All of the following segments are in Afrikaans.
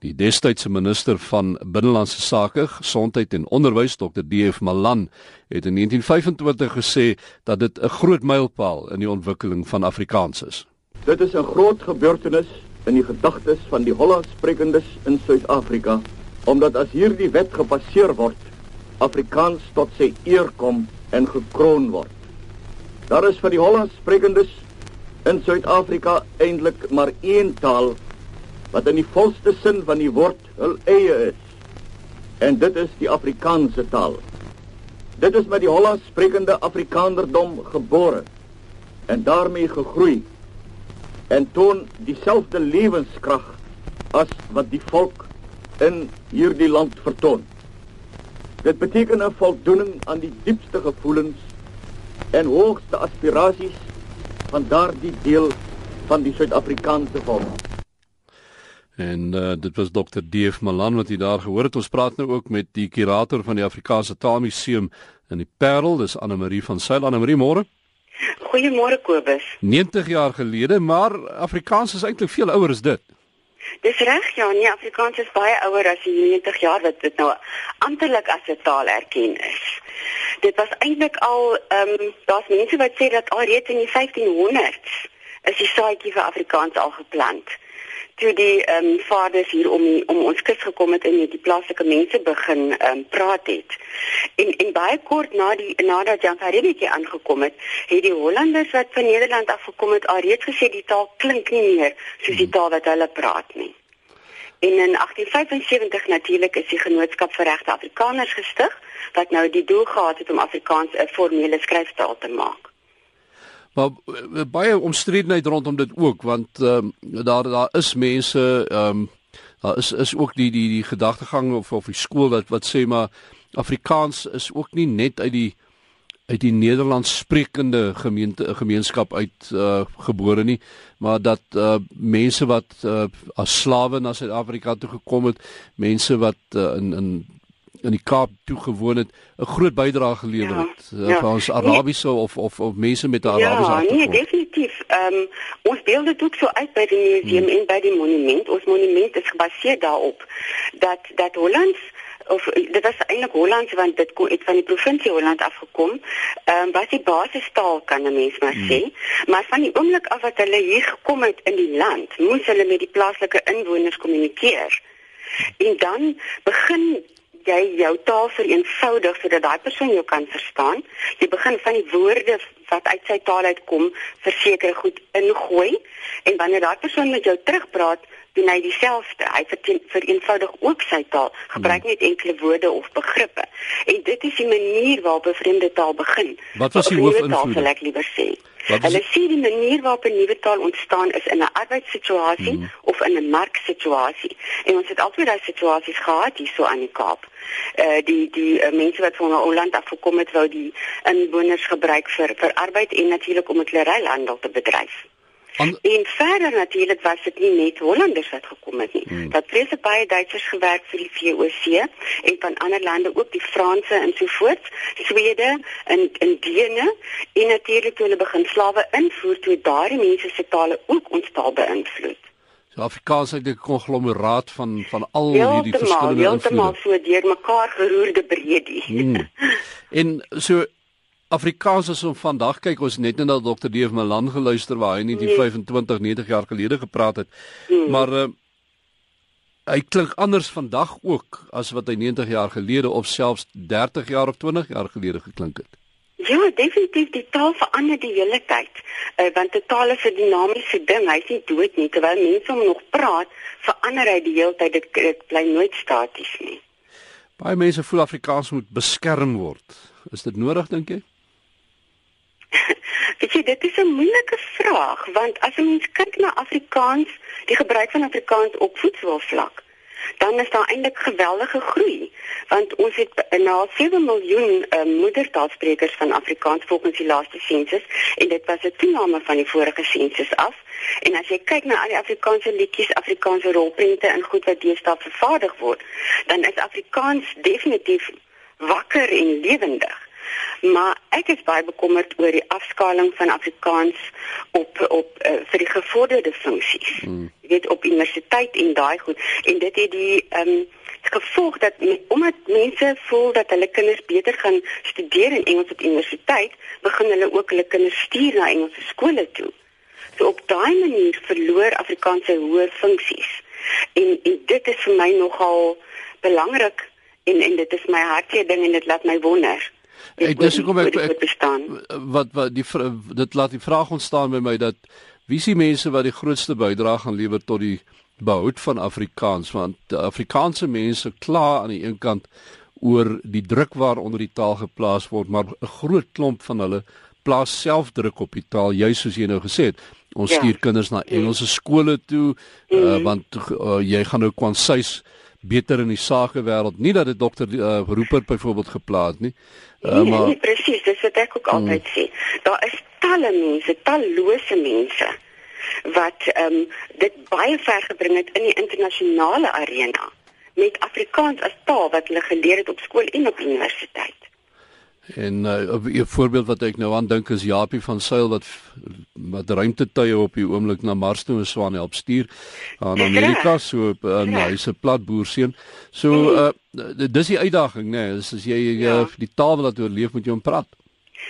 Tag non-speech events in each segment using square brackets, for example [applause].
Die destydse minister van Binnelandse Sake, Gesondheid en Onderwys, Dr. D.F. Malan, het in 1925 gesê dat dit 'n groot mylpaal in die ontwikkeling van Afrikaans is. Dit is 'n groot gebeurtenis in die gedagtes van die Hollandsprekendes in Suid-Afrika, omdat as hierdie wet gepasseer word, Afrikaans tot sy eer kom en gekroon word. Daar is vir die Hollandsprekendes in Suid-Afrika eintlik maar een taal wat in die volste sin van die woord hul eie is. En dit is die Afrikaanse taal. Dit is met die Hollands sprekende Afrikanerdom gebore en daarmee gegroei en toon dieselfde lewenskrag as wat die volk in hierdie land vertoon. Dit beteken 'n voldoening aan die diepste gevoelens en hoogste aspirasies van daardie deel van die Suid-Afrikaanse volk. En uh, dit was Dr. D.F. Malan wat jy daar gehoor het. Ons praat nou ook met die kurator van die Afrikaanse Taalmuseum in die Parel, dis Anne Marie van Sail. Anne Marie, môre. Goeiemôre Kobus. 90 jaar gelede, maar Afrikaans is eintlik veel ouer as dit. Dis reg, ja, nee, Afrikaans is baie ouer as die 90 jaar wat dit nou amptelik as 'n taal erken is. Dit was eintlik al ehm um, daar's mense wat sê dat al reeds in die 1500s is die saadjie vir Afrikaans al geplant toe die ehm um, vaders hier om om ons kus gekom het en met die plaaslike mense begin ehm um, praat het. En en baie kort na die nadat Jan Faridetjie aangekom het, het die Hollanders wat van Nederland af gekom het alreeds gesê die taal klink nie meer soos die taal wat hulle praat nie. En in 1875 natuurlik is die Genootskap vir Regte Afrikaners gestig wat nou die doel gehad het om Afrikaans 'n formele skryftaal te maak. Maar eh, baie omstredenheid rondom dit ook want ehm um, daar daar is mense ehm um, daar is is ook die die die gedagtegang of of die skool wat wat sê maar Afrikaans is ook nie net uit die uit die Nederlands sprekende gemeente gemeenskap uit uh, gebore nie maar dat uh, mense wat uh, as slawe na Suid-Afrika toe gekom het mense wat uh, in in in die Kaap toe gewoon het 'n groot bydrae gelewer ja, het uh, ja. vir ons Arabiese nee, of of of mense met 'n Arabiese ja, agtergrond. Ja, nee, definitief. Ehm um, ons beeld dit ook so uit by die museum hmm. en by die monument. Ons monument is gebaseer daarop dat dat Hollands of dit was eintlik Hollands want dit kom uit van die provinsie Holland afgekom. Ehm um, was die basistaal kan 'n mens maar hmm. sê, maar van die oomblik af wat hulle hier gekom het in die land, moes hulle met die plaaslike inwoners kommunikeer. En dan begin jy jou taal vereenvoudig sodat daai persoon jou kan verstaan. Jy begin van die woorde wat uit sy taal uitkom verseker goed ingooi en wanneer daai persoon met jou terugpraat, doen hy dieselfde. Hy vereenvoudig ook sy taal, gebruik net enkele woorde of begrippe. En dit is die manier waarop 'n vreemde taal begin. Wat was die hoofinvloed? Sal ek liewer sê. Hulle sê die manier waarop 'n nuwe taal ontstaan is in 'n arbeidssituasie mm. of in 'n marksituasie. En ons het altyd daai situasies gehad hierso aan die Kaap. Uh die die uh, mense wat van Holland af gekom het, wou die inwoners gebruik vir vir arbeid en natuurlik om 'n klereihandel te bedryf. An en verder natuurlik was dit nie net Hollanders wat gekom het nie. Hmm. Dat prese baie Duitsers gewerk vir die VOC en van ander lande ook die Franse en so voort, Swede en en Dene en natuurlik toe hulle begin slawe invoer toe daardie mense se tale ook ons taal beïnvloed. So Afrikaans is 'n konglomeraat van van al hierdie verskillende invloede. Heeltemal so deur mekaar geroerde breedie. Hmm. [laughs] En so Afrikaans is om vandag kyk ons net na Dr. Deef Malan geluister waar hy net die 25 90 jaar gelede gepraat het. Hmm. Maar uh, hy klink anders vandag ook as wat hy 90 jaar gelede of selfs 30 jaar of 20 jaar gelede geklink het. Ja, definitief die taal verander die hele tyd. Uh, want die taal is 'n dinamiese ding. Hy's nie dood nie terwyl mense hom nog praat, verander hy die hele tyd. Dit, dit bly nooit staties nie. Baie mense voel Afrikaans moet beskerm word. Is dit nodig dink jy? [laughs] Weet jy, dit is 'n moeilike vraag want as jy mens kyk na Afrikaans, die gebruik van Afrikaans op voetsoervlak, dan is daar eintlik geweldige groei want ons het na 7 miljoen uh, moedertaalsprekers van Afrikaans volgens die laaste sensus en dit was 'n toename van die vorige sensus af. En as jy kyk na al die Afrikaanse liedjies, Afrikaanse rolprente en goed wat deesdae vervaardig word, dan is Afrikaans definitief wakker en lewendig. Maar ek is baie bekommerd oor die afskaling van Afrikaans op op uh, vir die gevorderde funksies. Mm. Jy weet op universiteit en daai goed en dit het die ehm um, gevolg dat omdat mense voel dat hulle kinders beter gaan studeer in Engels op universiteit, begin hulle ook hulle kinders stuur na Engelse skole toe. So op daai manier verloor Afrikaans sy hoë funksies. En en dit is vir my nogal belangrik en en dit is my hartseer ding en dit laat my wonder. Ek dis hoekom ek, ek, ek wat wat die dit laat die vraag ontstaan by my dat wie is die mense wat die grootste bydrae gaan lewer tot die behoud van Afrikaans want Afrikaanse mense kla aan die een kant oor die druk waaronder die taal geplaas word maar 'n groot klomp van hulle plaas self druk op die taal juis soos jy nou gesê het ons ja. stuur kinders na Engelse skole toe mm -hmm. uh, want uh, jy gaan nou kwansuis beter in die sakewêreld nie dat dit dokter uh, Rupert byvoorbeeld geplaas nie uh, nee, maar nee, presies dis wat ek ook altyd mm. sê daar is talle mense tallose mense wat ehm um, dit baie ver gebring het in die internasionale arena met Afrikaans as taal wat hulle geleer het op skool en op universiteit. En uh, 'n voorbeeld wat ek nou aan dink is Japie van Sail wat wat ruimtetuie op die oomblik na Mars toe swaan help stuur aan Amerika so uh, ja. hy's 'n plat boerseun. So uh, dis die uitdaging nê, nee, as jy ja. uh, die taal laat oorleef moet jy hom praat.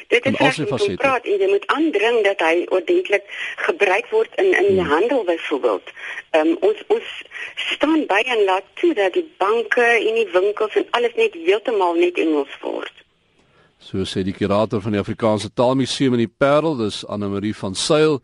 Dit is reg om te praat en jy moet aandring dat hy ordentlik gebruik word in in die hmm. handel byvoorbeeld. Ehm um, ons ons staan by en laat toe dat die banke en die winkels en alles net heeltemal net Engels word. So sê die kurator van die Afrikaanse Taalmuseum in die Parel, dis Anne Marie van Sail.